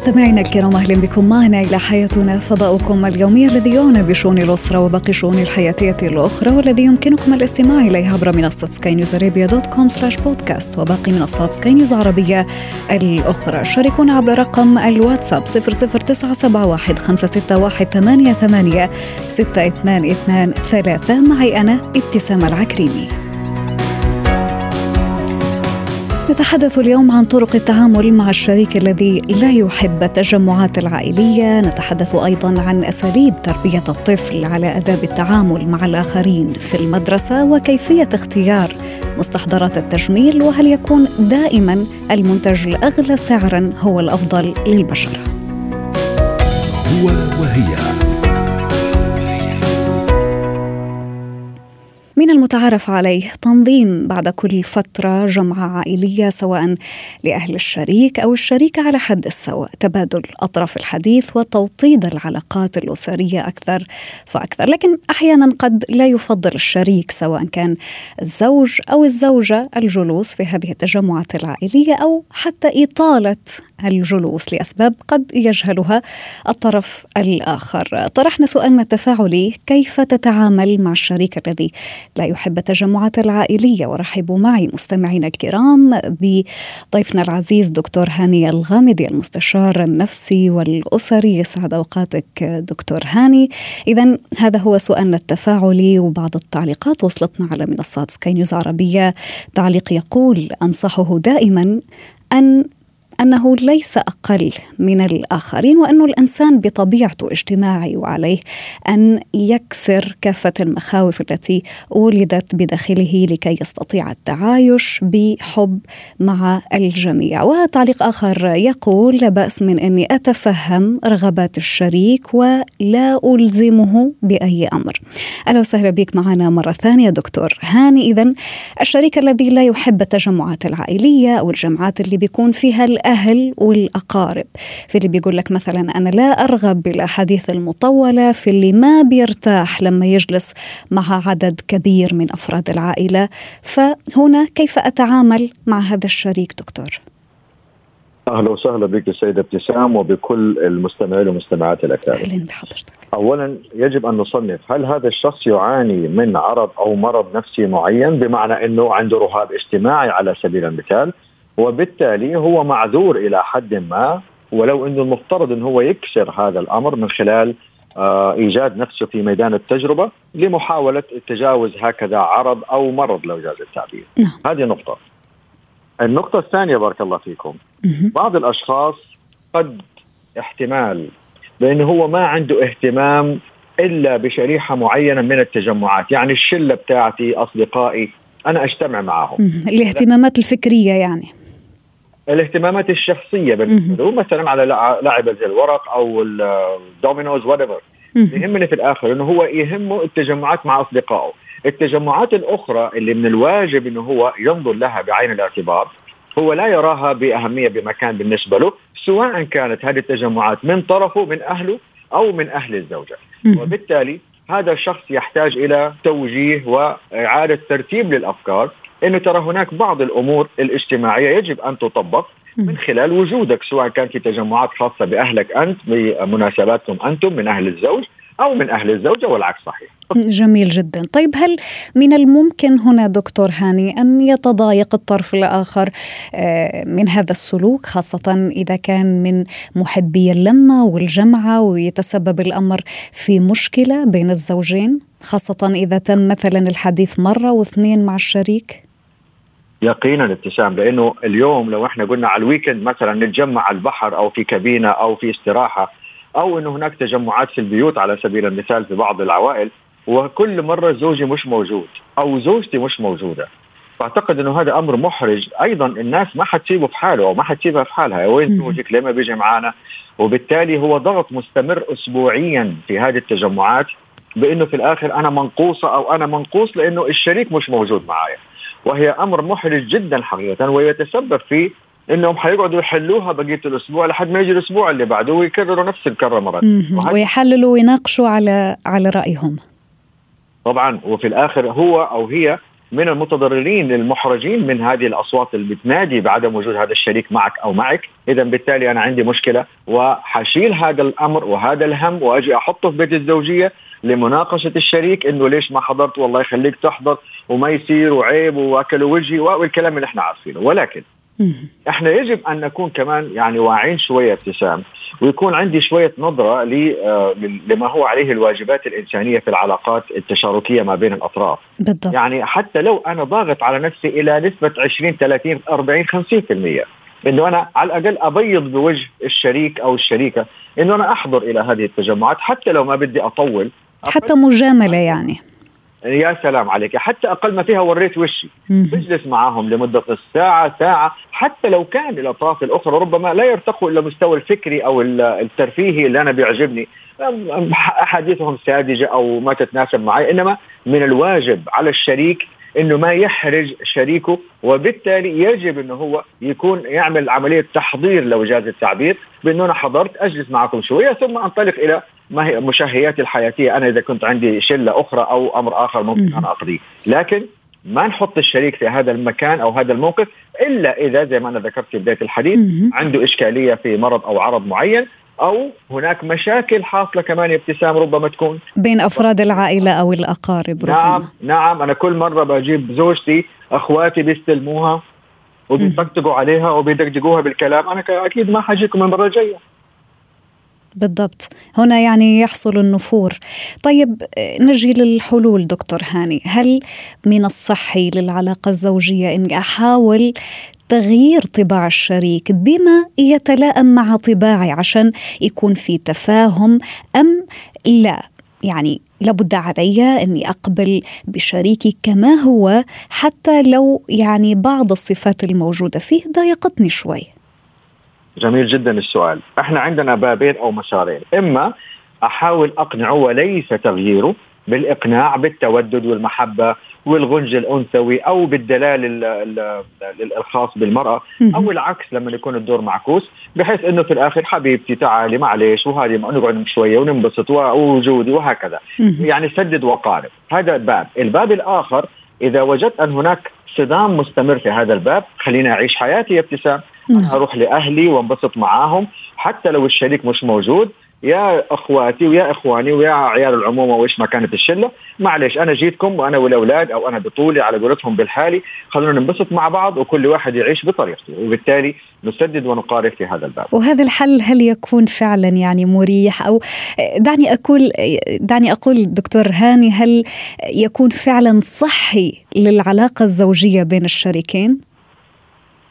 مستمعينا الكرام أهلا بكم معنا إلى حياتنا فضاؤكم اليومي الذي يعنى بشؤون الأسرة وباقي الشؤون الحياتية الأخرى والذي يمكنكم الاستماع اليه عبر منصة Sky News Arabia dot com slash podcast وباقي منصات سكاي نيوز عربية الأخرى. شاركونا عبر رقم الواتساب 00971 561 88 622 معي أنا ابتسام العكريمي. نتحدث اليوم عن طرق التعامل مع الشريك الذي لا يحب التجمعات العائلية، نتحدث أيضا عن أساليب تربية الطفل على أداب التعامل مع الآخرين في المدرسة وكيفية اختيار مستحضرات التجميل وهل يكون دائما المنتج الأغلى سعرا هو الأفضل للبشره. هو وهي من المتعارف عليه تنظيم بعد كل فترة جمعة عائلية سواء لأهل الشريك أو الشريك على حد السواء. تبادل أطراف الحديث وتوطيد العلاقات الأسرية أكثر فأكثر. لكن أحيانا قد لا يفضل الشريك سواء كان الزوج أو الزوجة الجلوس في هذه التجمعات العائلية أو حتى إطالة الجلوس لأسباب قد يجهلها الطرف الآخر. طرحنا سؤالنا التفاعلي كيف تتعامل مع الشريك الذي لا يحب التجمعات العائلية. ورحبوا معي مستمعينا الكرام بضيفنا العزيز دكتور هاني الغامدي المستشار النفسي والأسري. يسعد أوقاتك دكتور هاني. إذا هذا هو سؤالنا التفاعلي وبعض التعليقات وصلتنا على منصات سكاي نيوز عربية. تعليق يقول أنصحه دائما أن أنه ليس أقل من الآخرين وانه الإنسان بطبيعته اجتماعي وعليه أن يكسر كافة المخاوف التي ولدت بداخله لكي يستطيع التعايش بحب مع الجميع. وتعليق آخر يقول لا بأس من أني أتفهم رغبات الشريك ولا ألزمه بأي أمر. أهلا وسهلا بك معنا مرة ثانية دكتور هاني. اذا الشريك الذي لا يحب التجمعات العائلية أو الجمعات اللي بيكون فيها الأهل والأقارب في اللي بيقول لك مثلا أنا لا أرغب بالأحاديث المطولة في اللي ما بيرتاح لما يجلس مع عدد كبير من أفراد العائلة فهنا كيف أتعامل مع هذا الشريك دكتور؟ أهلا وسهلا بك السيده ابتسام وبكل المستمعين والمستمعات الاكارم. أهلا بحضرتك. اولا يجب أن نصنف هل هذا الشخص يعاني من عرض أو مرض نفسي معين بمعنى إنه عنده رهاب اجتماعي على سبيل المثال وبالتالي هو معذور إلى حد ما ولو إنه المفترض انه هو يكسر هذا الأمر من خلال آه إيجاد نفسه في ميدان التجربة لمحاولة تجاوز هكذا عرض أو مرض لو جاز التعبير. نعم. هذه نقطة. النقطة الثانية بارك الله فيكم بعض الأشخاص قد احتمال بأنه هو ما عنده اهتمام إلا بشريحة معينة من التجمعات، يعني الشلة بتاعتي أصدقائي أنا أجتمع معهم. الاهتمامات الفكرية يعني. الاهتمامات الشخصية بالنسبة له مثلا على زي الورق أو ال dominoes whatever يهمني في الآخر إنه هو يهمه التجمعات مع أصدقائه. التجمعات الأخرى اللي من الواجب إنه هو ينظر لها بعين الاعتبار هو لا يراها بأهمية بمكان بالنسبة له سواء كانت هذه التجمعات من طرفه من أهله أو من أهل الزوجة. وبالتالي هذا الشخص يحتاج إلى توجيه وإعادة ترتيب للأفكار. إنه ترى هناك بعض الأمور الاجتماعية يجب أن تطبق من خلال وجودك سواء كان في تجمعات خاصة بأهلك أنت بمناسباتكم أنتم من أهل الزوج أو من أهل الزوجة والعكس صحيح. جميل جدا، طيب هل من الممكن هنا دكتور هاني أن يتضايق الطرف الآخر آه، من هذا السلوك خاصة إذا كان من محبي اللمة والجمعة ويتسبب الأمر في مشكلة بين الزوجين خاصة إذا تم مثلا الحديث مرة واثنين مع الشريك؟ يقينا ابتسام لأنه اليوم لو إحنا قلنا على الويكند مثلا نتجمع على البحر أو في كابينة أو في استراحة أو إنه هناك تجمعات في البيوت على سبيل المثال في بعض العوائل وكل مرة زوجي مش موجود أو زوجتي مش موجودة. فأعتقد إنه هذا أمر محرج. أيضا الناس ما حتسيبه في حاله أو ما حتسيبها في حالها. وين زوجك؟ ليه ما بيجي معانا؟ وبالتالي هو ضغط مستمر اسبوعيا في هذه التجمعات بإنه في الآخر أنا منقوصة أو أنا منقوص لأنه الشريك مش موجود معايا. وهي أمر محرج جدا حقيقة ويتسبب في إنهم حيقعدوا يحلوها بقية الأسبوع لحد ما يجي الأسبوع اللي بعده ويكرروا نفس الكرة مرة. ويحللوا ويناقشوا على على رأيهم. طبعا وفي الآخر هو أو هي من المتضررين المحرجين من هذه الأصوات اللي بتنادي بعدم وجود هذا الشريك معك أو معك، اذا بالتالي أنا عندي مشكلة وحشيل هذا الأمر وهذا الهم وأجي أحطه في بيت الزوجية. لمناقشة الشريك إنه ليش ما حضرت والله يخليك تحضر وما يصير وعيب واكلوا وجهي والكلام اللي إحنا عارفينه ولكن إحنا يجب أن نكون كمان يعني واعين شوية ابتسام ويكون عندي شوية نظرة آه، لما هو عليه الواجبات الإنسانية في العلاقات التشاركية ما بين الأطراف. بالضبط. يعني حتى لو أنا ضاغط على نفسي إلى نسبة 20 30 40 50% إنه أنا على الأقل أبيض بوجه الشريك أو الشريكة إنه أنا أحضر إلى هذه التجمعات حتى لو ما بدي أطول حتى مجاملة يعني. يا سلام عليك. حتى أقل ما فيها وريت وشي. بجلس معاهم لمدة نص ساعة ساعة. حتى لو كان الأطراف الأخرى ربما لا يرتقوا إلى المستوى الفكري أو الترفيهي اللي أنا بيعجبني. أحاديثهم ساذجة أو ما تتناسب معي إنما من الواجب على الشريك إنه ما يحرج شريكه وبالتالي يجب إنه هو يكون يعمل عملية تحضير لو جاز التعبير. بأنه أنا حضرت أجلس معكم شوية ثم أنطلق إلى ما هي مشهياتي الحياتية؟ أنا إذا كنت عندي شلة أخرى أو أمر آخر ممكن أنا أقضيه. لكن ما نحط الشريك في هذا المكان أو هذا الموقف إلا إذا زي ما أنا ذكرت في بداية الحديث عنده إشكالية في مرض أو عرض معين أو هناك مشاكل حاصلة كمان ابتسام ربما تكون. بين أفراد العائلة أو الأقارب ربما. نعم. نعم أنا كل مرة بجيب زوجتي أخواتي بيستلموها وبيطقطقوا عليها وبيدقدقوها بالكلام. أنا أكيد ما حجيكم المرة الجاية. بالضبط. هنا يعني يحصل النفور. طيب نجي للحلول دكتور هاني. هل من الصحي للعلاقة الزوجية أني أحاول تغيير طباع الشريك بما يتلائم مع طباعي عشان يكون في تفاهم أم لا؟ يعني لابد علي إني أقبل بشريكي كما هو حتى لو يعني بعض الصفات الموجودة فيه ضايقتني شوي. جميل جدا السؤال. إحنا عندنا بابين أو مسارين. إما أحاول أقنعه وليس تغييره بالإقناع بالتودد والمحبة والغنج الأنثوي أو بالدلال الخاص بالمرأة أو العكس لما يكون الدور معكوس بحيث إنه في الآخر حبيبتي تعالي معلش وهذه نقعد شوية وننبسط ووجودي وهكذا. يعني سدد وقارب. هذا باب الباب الآخر إذا وجدت أن هناك صدام مستمر في هذا الباب خليني أعيش حياتي يا ابتسام. أنا أروح لأهلي وانبسط معاهم. حتى لو الشريك مش موجود يا أخواتي ويا إخواني ويا عيال العمومه وإيش ما كانت الشلة معلش أنا جيتكم وأنا والأولاد أو أنا بطولي على قولتهم بالحالي خلونا ننبسط مع بعض وكل واحد يعيش بطريقته. وبالتالي نسدد ونقارب في هذا الباب. وهذا الحل هل يكون فعلا يعني مريح؟ أو دعني أقول دعني أقول دكتور هاني هل يكون فعلا صحي للعلاقة الزوجية بين الشريكين؟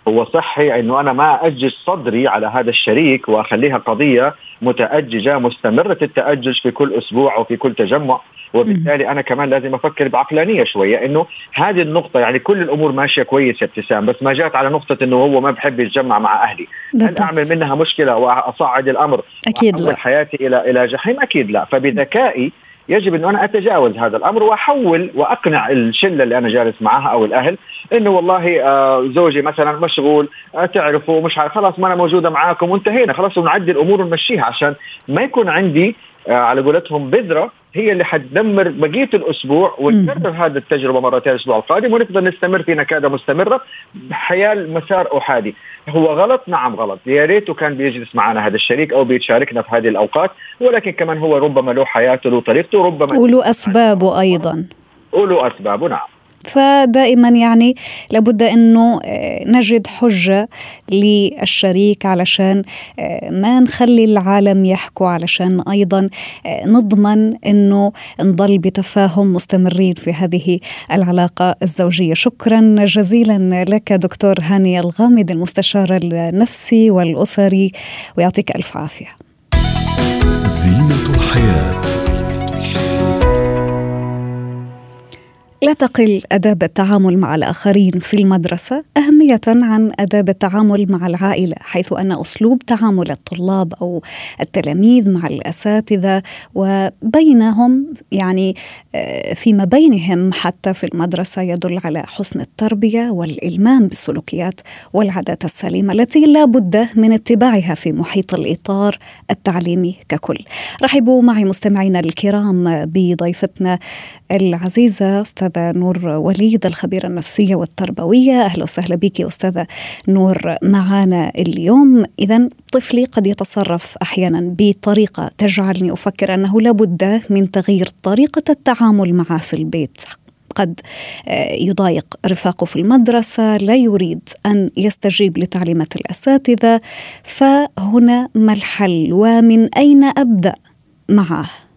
هو صحي إنه أنا ما اجج صدري على هذا الشريك وأخليها قضية متأججة مستمرة التأجج في كل أسبوع أو في كل تجمع. وبالتالي أنا كمان لازم أفكر بعقلانية شوية إنه هذه النقطة يعني كل الأمور ماشية كويس ابتسام بس ما جات على نقطة إنه هو ما بحب يتجمع مع أهلي. هل أعمل منها مشكلة وأصعد الأمر؟ أكيد لا. حياتي إلى إلى جحيم؟ أكيد لا. فبذكائي يجب انه أنا أتجاوز هذا الأمر وأحول وأقنع الشلة اللي أنا جالس معها أو الأهل إنه والله آه زوجي مثلا مشغول آه تعرفوا مش خلاص ما أنا موجودة معاكم وانتهينا خلاص ونعدي الأمور ونمشيها عشان ما يكون عندي آه على قولتهم بذرة هي اللي حتدمر بقية الأسبوع ونكرر هذه التجربة مرتين الأسبوع القادم ونقدر نستمر في نكاده مستمرة حيال مسار أحادي. هو غلط؟ نعم غلط. يا ريته كان بيجلس معنا هذا الشريك أو بيشاركنا في هذه الأوقات ولكن كمان هو ربما له حياته له طريقته ربما وله اسبابه أيضا. وله اسبابه نعم. فدائما يعني لابد أنه آه، نجد حجة للشريك علشان آه، ما نخلي العالم يحكوا علشان أيضا آه، نضمن أنه نضل بتفاهم مستمرين في هذه العلاقة الزوجية. شكرا جزيلا لك دكتور هاني الغامد المستشار النفسي والأسري ويعطيك ألف عافية. زينة الحياة. لا تقل آداب التعامل مع الآخرين في المدرسة أهمية عن آداب التعامل مع العائلة حيث أن أسلوب تعامل الطلاب أو التلاميذ مع الأساتذة وبينهم يعني آه، فيما بينهم حتى في المدرسة يدل على حسن التربية والإلمام بالسلوكيات والعادات السليمة التي لا بد من اتباعها في محيط الإطار التعليمي ككل. رحبوا معي مستمعينا الكرام بضيفتنا العزيزة أستاذ أستاذة نور وليد الخبيرة النفسية والتربوية. أهلا وسهلا بك أستاذة نور معنا اليوم. إذا طفلي قد يتصرف أحيانا بطريقة تجعلني أفكر أنه لابد من تغيير طريقة التعامل معه في البيت. قد آه، يضايق رفاقه في المدرسة لا يريد أن يستجيب لتعليمات الأساتذة. فهنا ما الحل؟ ومن أين أبدأ معه؟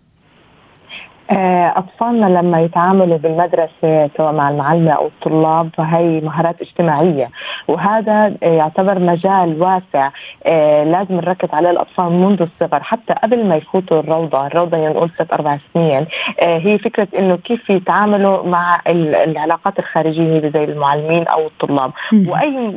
آه، أطفالنا لما يتعاملوا بالمدرسة سواء مع المعلمة أو الطلاب فهي مهارات اجتماعية. وهذا يعتبر مجال واسع آه، لازم نركز عليه الأطفال منذ الصغر. حتى قبل ما يفوتوا الروضة الروضة نقول ست أربع سنين آه، هي فكرة إنه كيف يتعاملوا مع العلاقات الخارجية زي المعلمين أو الطلاب. وأي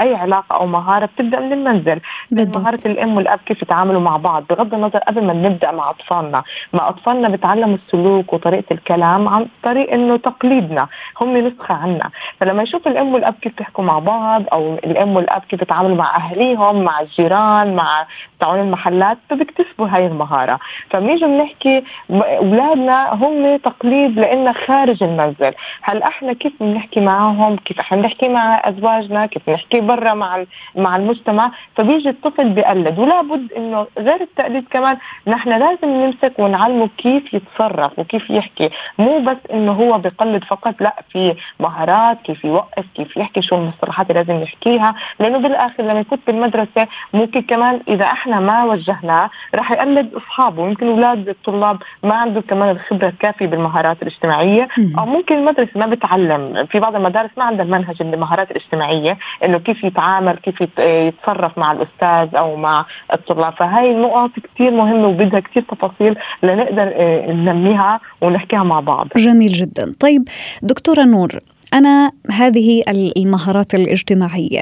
أي علاقة أو مهارة بتبدأ من المنزل. بالضبط. مهارة الأم والأب كيف يتعاملوا مع بعض بغض النظر قبل ما نبدأ مع أطفالنا. مع أطفالنا بتعلموا السلوك وطريقة الكلام عن طريق إنه تقليدنا هم نسخة عنا. فلما يشوف الأم والأب كيف بيحكوا مع بعض أو الأم والأب كيف بيتعاملوا مع اهليهم مع الجيران مع تاعون المحلات فبيكتسبوا هاي المهارة. فبنيجي بنحكي اولادنا هم تقليد لنا خارج المنزل. هل إحنا كيف بنحكي معهم؟ كيف إحنا بنحكي مع أزواجنا؟ كيف بنحكي برا مع مع المجتمع؟ فبيجي الطفل بيقلد. ولا بد إنه غير التقليد كمان نحن لازم نمسك ونعلمه كيف يتصرف وكيف يحكي. مو بس إنه هو بيقلد فقط لا في مهارات كيف يوقف كيف يحكي شو المصطلحات اللي لازم يحكيها لأنه بالآخر لما يكون بالمدرسة ممكن كمان إذا إحنا إحنا ما وجهناه راح يقلد أصحابه. يمكن أولاد الطلاب ما عندهم كمان الخبرة الكافية بالمهارات الاجتماعية أو ممكن المدرسة ما بتعلم. في بعض المدارس ما عندها المنهج المهارات الاجتماعية إنه كيف يتعامل كيف يتصرف مع الأستاذ أو مع الطلاب. فهي النقط كثير مهمة وبدها كثير تفاصيل لنقدر آه، ننميها ونحكيها مع بعض. جميل جدا. طيب دكتورة نور أنا هذه المهارات الاجتماعية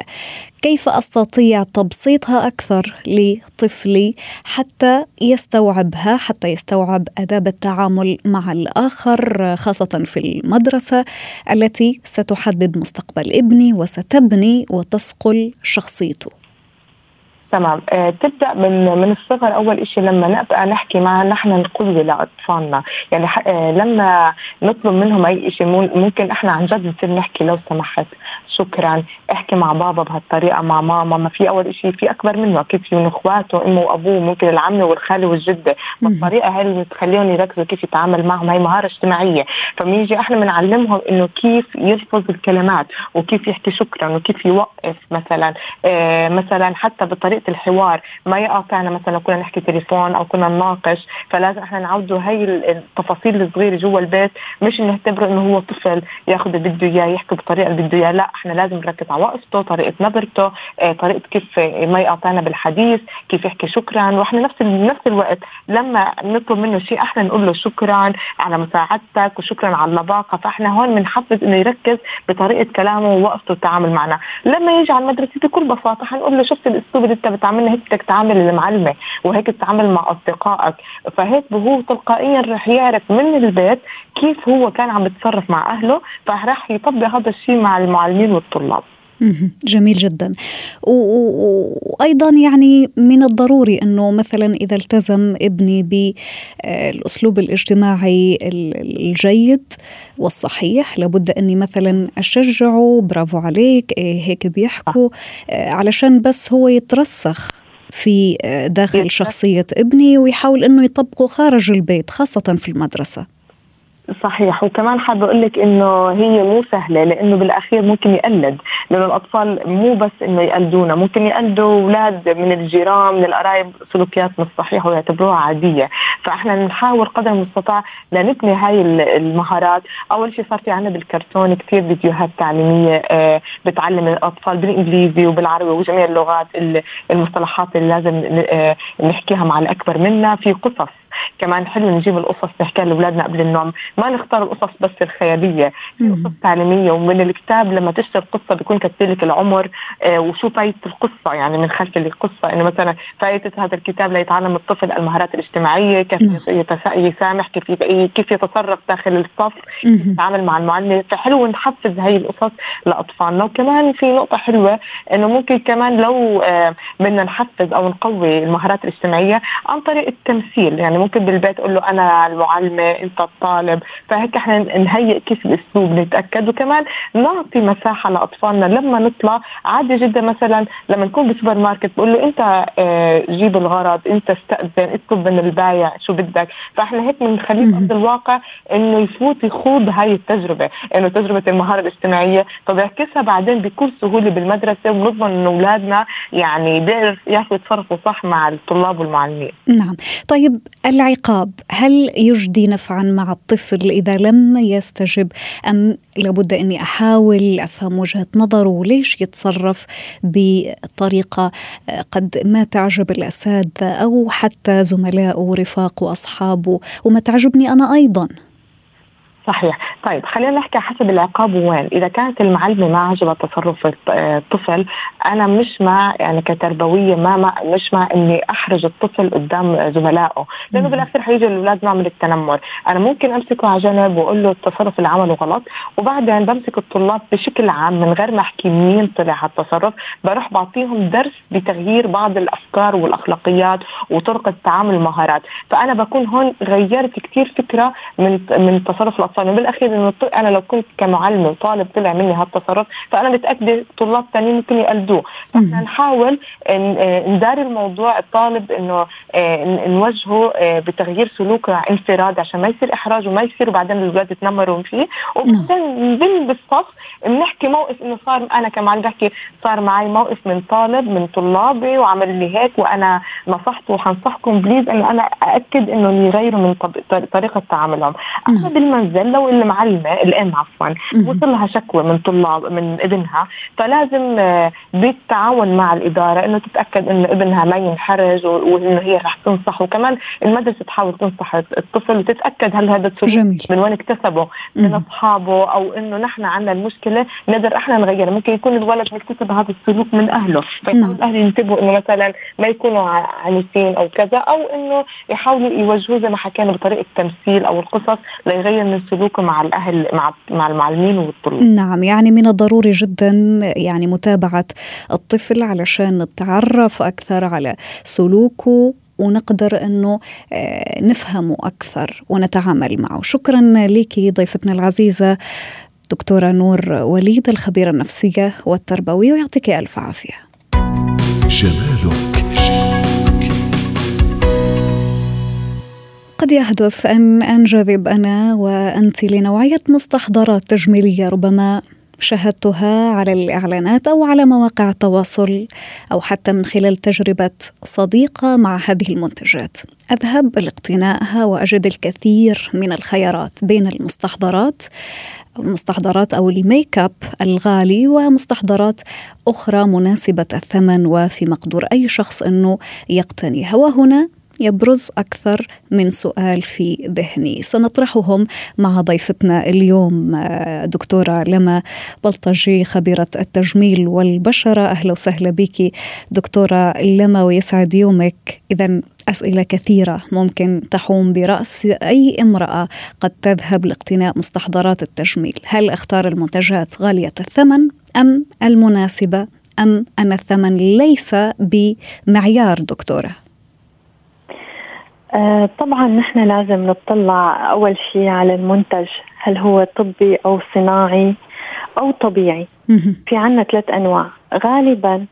كيف أستطيع تبسيطها أكثر لطفلي حتى يستوعبها حتى يستوعب أداب التعامل مع الآخر خاصة في المدرسة التي ستحدد مستقبل ابني وستبني وتصقل شخصيته؟ تمام. آه تبدأ من من الصغر أول شيء لما نبقى نحكي مع نحن القدوه لأطفالنا. يعني آه لما نطلب منهم أي شيء ممكن إحنا عن جد نصير نحكي لو سمحت. شكرا. احكي مع بابا بهالطريقة مع ماما. ما في أول شيء في أكبر منه. كيف في من إخواته إمه وأبوه ممكن العمه والخاله والجدة. فالطريقة هاي اللي بتخليهم يركزوا كيف يتعامل معهم. هي مهارة اجتماعية. فبنيجي إحنا بنعلمهم إنه كيف يلفظ الكلمات وكيف يحكي شكرا وكيف يوقف مثلا. آه مثلا حتى بطريقه طريقة الحوار ما يقاطعنا مثلا كنا نحكي تليفون أو كنا نناقش فلازم إحنا نعودوا هي التفاصيل الصغيرة جوا البيت مش نعتبره إنه هو طفل ياخذ اللي بده إياه يحكي بالطريقة اللي بده إياه لا إحنا لازم نركز على وقفته طريقة نبرته آه، طريقة كيف ما يقاطعنا بالحديث كيف يحكي شكرا وإحنا نفس نفس الوقت لما نطلب منه شيء إحنا نقول له شكرا على مساعدتك وشكرا على اللباقة فإحنا هون بنحفز إنه يركز بطريقة كلامه ووقفته والتعامل معنا. لما يجي على المدرسة بكل بساطة حنقول له شفت الأسلوب اللي انت بتعاملني هيك بدك تعامل المعلمة وهيك تتعامل مع أصدقائك. فهيك هو تلقائيا رح يعرف من البيت كيف هو كان عم يتصرف مع أهله فراح يطبق هذا الشيء مع المعلمين والطلاب. جميل جدا. وأيضا يعني من الضروري إنه مثلا إذا التزم ابني بالأسلوب الاجتماعي الجيد والصحيح لابد إني مثلا أشجعه برافو عليك إيه هيك بيحكوا آه، علشان بس هو يترسخ في آه، داخل شخصية ابني ويحاول إنه يطبقه خارج البيت خاصة في المدرسة. صحيح. وكمان حابة أقول لك إنه هي مو سهلة لأنه بالأخير ممكن يقلد لأنه الأطفال مو بس إنه يقلدونا ممكن يقلدوا أولاد من الجيران من القرايب سلوكيات مش صحيحه ويعتبروها عادية. فإحنا نحاول قدر المستطاع لنبني هاي المهارات. أول شيء صار في عندنا بالكرتون كثير فيديوهات تعليمية آه، بتعلم الأطفال بالإنجليزي وبالعربي وجميع اللغات المصطلحات اللي لازم آه، نحكيها مع الأكبر منا. في قصص كمان حلو نجيب القصص نحكيها لأولادنا قبل النوم. ما نختار القصص بس الخيالية. في قصص تعليمية ومن الكتاب لما تشتري القصة بيكون كاتب لك العمر آه وشو فايدة القصة يعني من خلف القصة. إنه مثلا فائده هذا الكتاب ليتعلم الطفل المهارات الاجتماعية كيف يسامح كيف كيف يتصرف داخل الصف يتعامل مع المعلم. فحلو نحفز هي القصص لأطفالنا. وكمان في نقطة حلوة إنه ممكن كمان لو آه بدنا نحفز أو نقوي المهارات الاجتماعية عن طريق التمثيل. يعني ممكن بالبيت أقول له أنا المعلمة أنت الطالب. فهيك إحنا نهيئ كيف الأسلوب نتأكد. وكمان نعطي مساحة لأطفالنا. لما نطلع عادي جدا مثلا لما نكون بالسوبر ماركت بقول له أنت آه، جيب الغرض أنت استأذن اطلب من البايع شو بدك. فإحنا هيك بنخليه بارض الواقع إنه يفوت يخوض هاي التجربة. إنه تجربة المهارة الاجتماعية. فبيعكسها بعدين بكل سهولة بالمدرسة ونضمن إنه أولادنا يعني بيعرف يعرفوا يتصرفوا صح مع الطلاب والمعلمين. نعم. طيب العقاب. هل يجدي نفعا مع الطفل إذا لم يستجب أم لابد أني أحاول أفهم وجهة نظره؟ ليش يتصرف بطريقة قد ما تعجب الاساتذه أو حتى زملائه ورفاقه واصحابه وما تعجبني أنا أيضا. صحيح. طيب خلينا نحكي حسب العقاب وين. إذا كانت المعلمة ما عجبها تصرف الطفل أنا مش مع يعني كتربوية ما مع مش مع إني أحرج الطفل قدام زملائه. لأنه بالأخير حيجي الأولاد نوع من التنمر. أنا ممكن أمسكه على جنب وأقول له التصرف اللي عمله غلط وبعدين بمسك الطلاب بشكل عام من غير ما أحكي مين طلع على التصرف بروح بعطيهم درس بتغيير بعض الأفكار والأخلاقيات وطرق التعامل المهارات فأنا بكون هون غيرت كثير فكرة من من تصرف الأطفال يعني بالاخير إنه أنا لو كنت كمعلمه وطالب طلع مني هالتصرف فأنا متاكده طلاب ثانيين ممكن يقلدوه. فإحنا نحاول نداري الموضوع الطالب إنه آه، نوجهه آه، بتغيير سلوكه انفراد عشان ما يصير إحراج وما يصير بعدين الاولاد يتنمروا فيه. وبعدين بين بالصف بنحكي موقف إنه صار أنا كمعلم بحكي صار معي موقف من طالب من طلابي وعمل لي هيك وأنا نصحته وحنصحكم بليز انه أنا أأكد إنه يغيروا من طريقة تعاملهم. أما بالمنزل لو المعلمه الام عفوا وصل لها شكوى من طلاب من ابنها فلازم آه، بالتعاون مع الإدارة إنه تتأكد إنه ابنها ما ينحرج وإنه هي رح تنصح. وكمان المدرسة تحاول تنصح الطفل وتتأكد هل هذا السلوك من وين اكتسبه من أصحابه أو إنه نحن عندنا المشكلة نقدر إحنا نغيرها. ممكن يكون الولد مكتسب هذا السلوك من أهله. فيكون نعم. الأهل ينتبهوا إنه مثلا ما يكونوا عنيفين أو كذا أو إنه يحاولوا يوجهوه زي ما حكينا بطريقة تمثيل أو القصص ليغير من سلوكه مع الأهل مع مع المعلمين والطلاب. نعم يعني من الضروري جدا يعني متابعة الطفل علشان نتعرف أكثر على سلوكه ونقدر إنه آه، نفهمه أكثر ونتعامل معه. شكرا لك ضيفتنا العزيزة دكتورة نور وليد الخبيرة النفسية والتربوية ويعطيك ألف عافية. جمالك. قد يحدث أن أنجذب أنا وأنت لنوعية مستحضرات تجميلية ربما شاهدتها على الإعلانات أو على مواقع التواصل أو حتى من خلال تجربة صديقة مع هذه المنتجات. أذهب لاقتنائها وأجد الكثير من الخيارات بين المستحضرات المستحضرات أو الميك أب الغالي ومستحضرات أخرى مناسبة الثمن وفي مقدور أي شخص أنه يقتنيها. وهنا يبرز أكثر من سؤال في ذهني. سنطرحهم مع ضيفتنا اليوم آه، دكتورة لما بلطجي خبيرة التجميل والبشرة. أهلا وسهلا بك دكتورة لما ويسعد يومك. إذا أسئلة كثيرة ممكن تحوم برأس أي امرأة قد تذهب لاقتناء مستحضرات التجميل. هل أختار المنتجات غالية الثمن أم المناسبة؟ أم أن الثمن ليس بمعيار دكتورة؟ آه طبعا نحن لازم نطلع أول شيء على المنتج هل هو طبي أو صناعي أو طبيعي. في عنا ثلاث أنواع. غالبا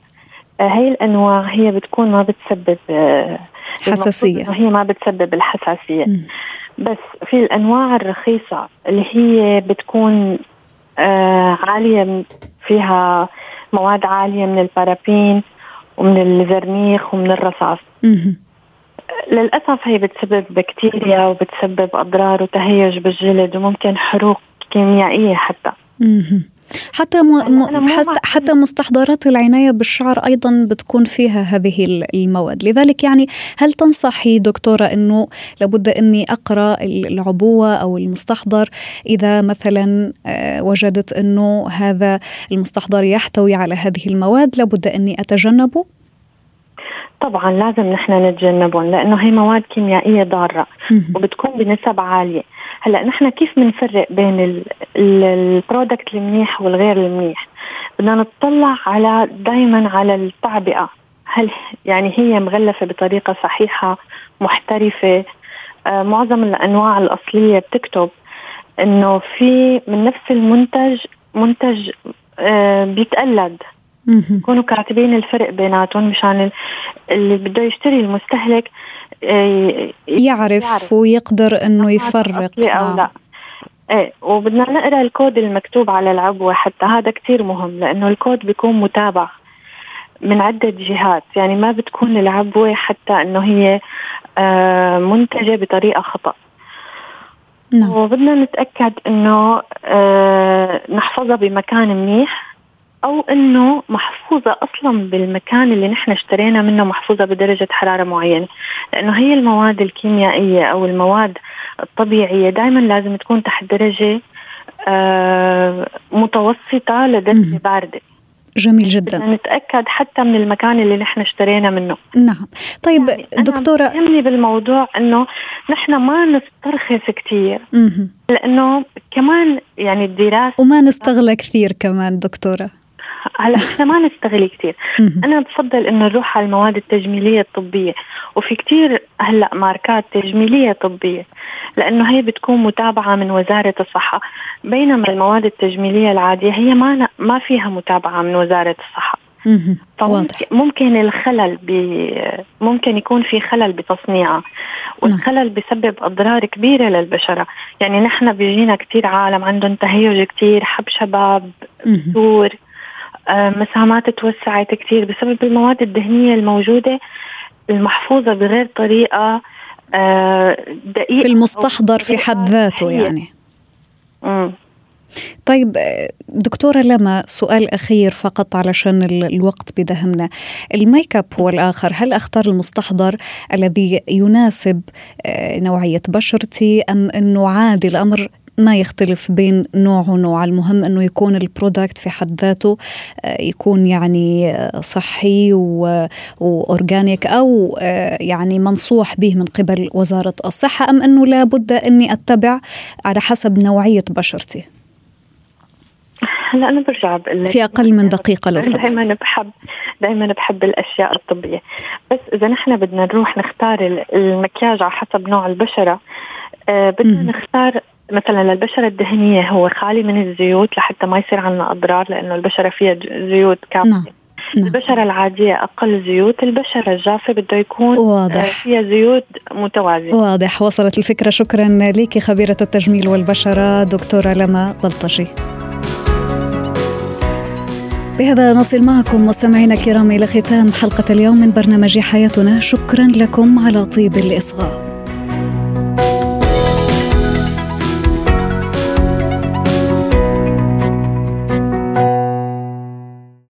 آه هي الأنواع هي بتكون ما بتسبب آه حساسية. هي ما بتسبب الحساسية. بس في الأنواع الرخيصة اللي هي بتكون عالية فيها مواد عالية من البارابين ومن الزرنيخ ومن الرصاص. للأسف هي بتسبب بكتيريا وبتسبب أضرار وتهيج بالجلد وممكن حروق كيميائية حتى. حتى م... حتى, حتى مستحضرات العناية بالشعر أيضا بتكون فيها هذه المواد. لذلك يعني هل تنصحي دكتورة إنه لابد إني أقرأ العبوة أو المستحضر إذا مثلا آه، وجدت إنه هذا المستحضر يحتوي على هذه المواد لابد إني أتجنبه؟ طبعا لازم نحن نتجنبهم لأنه هي مواد كيميائية ضارة وبتكون بنسب عالية. هلأ نحن كيف بنفرق بين البرودكت المنيح والغير المنيح؟ بدنا نطلع على دائما على التعبئة. هل يعني هي مغلفة بطريقة صحيحة محترفة؟ آه معظم الأنواع الأصلية بتكتب إنه في من نفس المنتج منتج آه بيتقلد. يكونوا كاتبين الفرق بيناتهم مشان اللي بده يشتري المستهلك آه، يعرف, يعرف ويقدر إنه يفرق. أو نعم. لا. إيه وبدنا نقرأ الكود المكتوب على العبوة حتى هذا كثير مهم لأنه الكود بيكون متابع من عدة جهات. يعني ما بتكون العبوة حتى إنه هي آه، منتجة بطريقة خطأ. نعم. وبدنا نتأكد إنه آه، نحفظها بمكان منيح. أو إنه محفوظة أصلا بالمكان اللي نحن اشترينا منه محفوظة بدرجة حرارة معينة. لأنه هي المواد الكيميائية أو المواد الطبيعية دائما لازم تكون تحت درجة آه متوسطة لدرجة باردة. جميل جدا. نتأكد حتى من المكان اللي نحن اشترينا منه. نعم. طيب يعني دكتوره يهمني بالموضوع إنه نحن ما نسترخص كثير لأنه كمان يعني الدراسه وما نستغلى كثير كمان دكتورة. هلا إحنا ما نستغل كثير أنا بفضل إنه نروح على المواد التجميلية الطبية. وفي كثير هلأ ماركات تجميلية طبية لأنه هي بتكون متابعة من وزارة الصحة. بينما المواد التجميلية العادية هي ما ما فيها متابعة من وزارة الصحة. ممكن الخلل ممكن يكون في خلل بتصنيعها والخلل بسبب أضرار كبيرة للبشرة. يعني نحن بيجينا كثير عالم عندهم تهيج كثير حب شباب دور. مسامات توسعت كثير بسبب المواد الدهنية الموجودة المحفوظة بغير طريقة آه، دقيقة في المستحضر في حد ذاته يعني. مم. طيب دكتورة لما سؤال أخير فقط علشان الوقت بدهمنا. ال make up هو الآخر. هل أختار المستحضر الذي يناسب آه، نوعية بشرتي أم أنه عادي؟ الأمر ما يختلف بين نوع ونوع المهم أنه يكون ال product في حد ذاته آه، يكون يعني آه، صحي و organic أو آه، يعني منصوح به من قبل وزارة الصحة. أم أنه لابد أني أتبع على حسب نوعية بشرتي؟ هلا أنا برجع بقول في أقل من دقيقة لو سمحت دائما بحب دائما بحب الأشياء الطبية. بس إذا نحن بدنا نروح نختار المكياج على حسب نوع البشرة بدنا نختار مثلا للبشرة الدهنية هو خالي من الزيوت لحتى ما يصير عندنا أضرار لأنه البشرة فيها زيوت كافية نعم. نعم. البشرة العادية أقل زيوت البشرة الجافة بده يكون واضح. فيها زيوت متوازنة واضح وصلت الفكرة شكرا لك خبيرة التجميل والبشرة دكتورة لما بلطجي بهذا نصل معكم مستمعينا الكرام إلى ختام حلقة اليوم من برنامج حياتنا شكرا لكم على طيب الإصغاء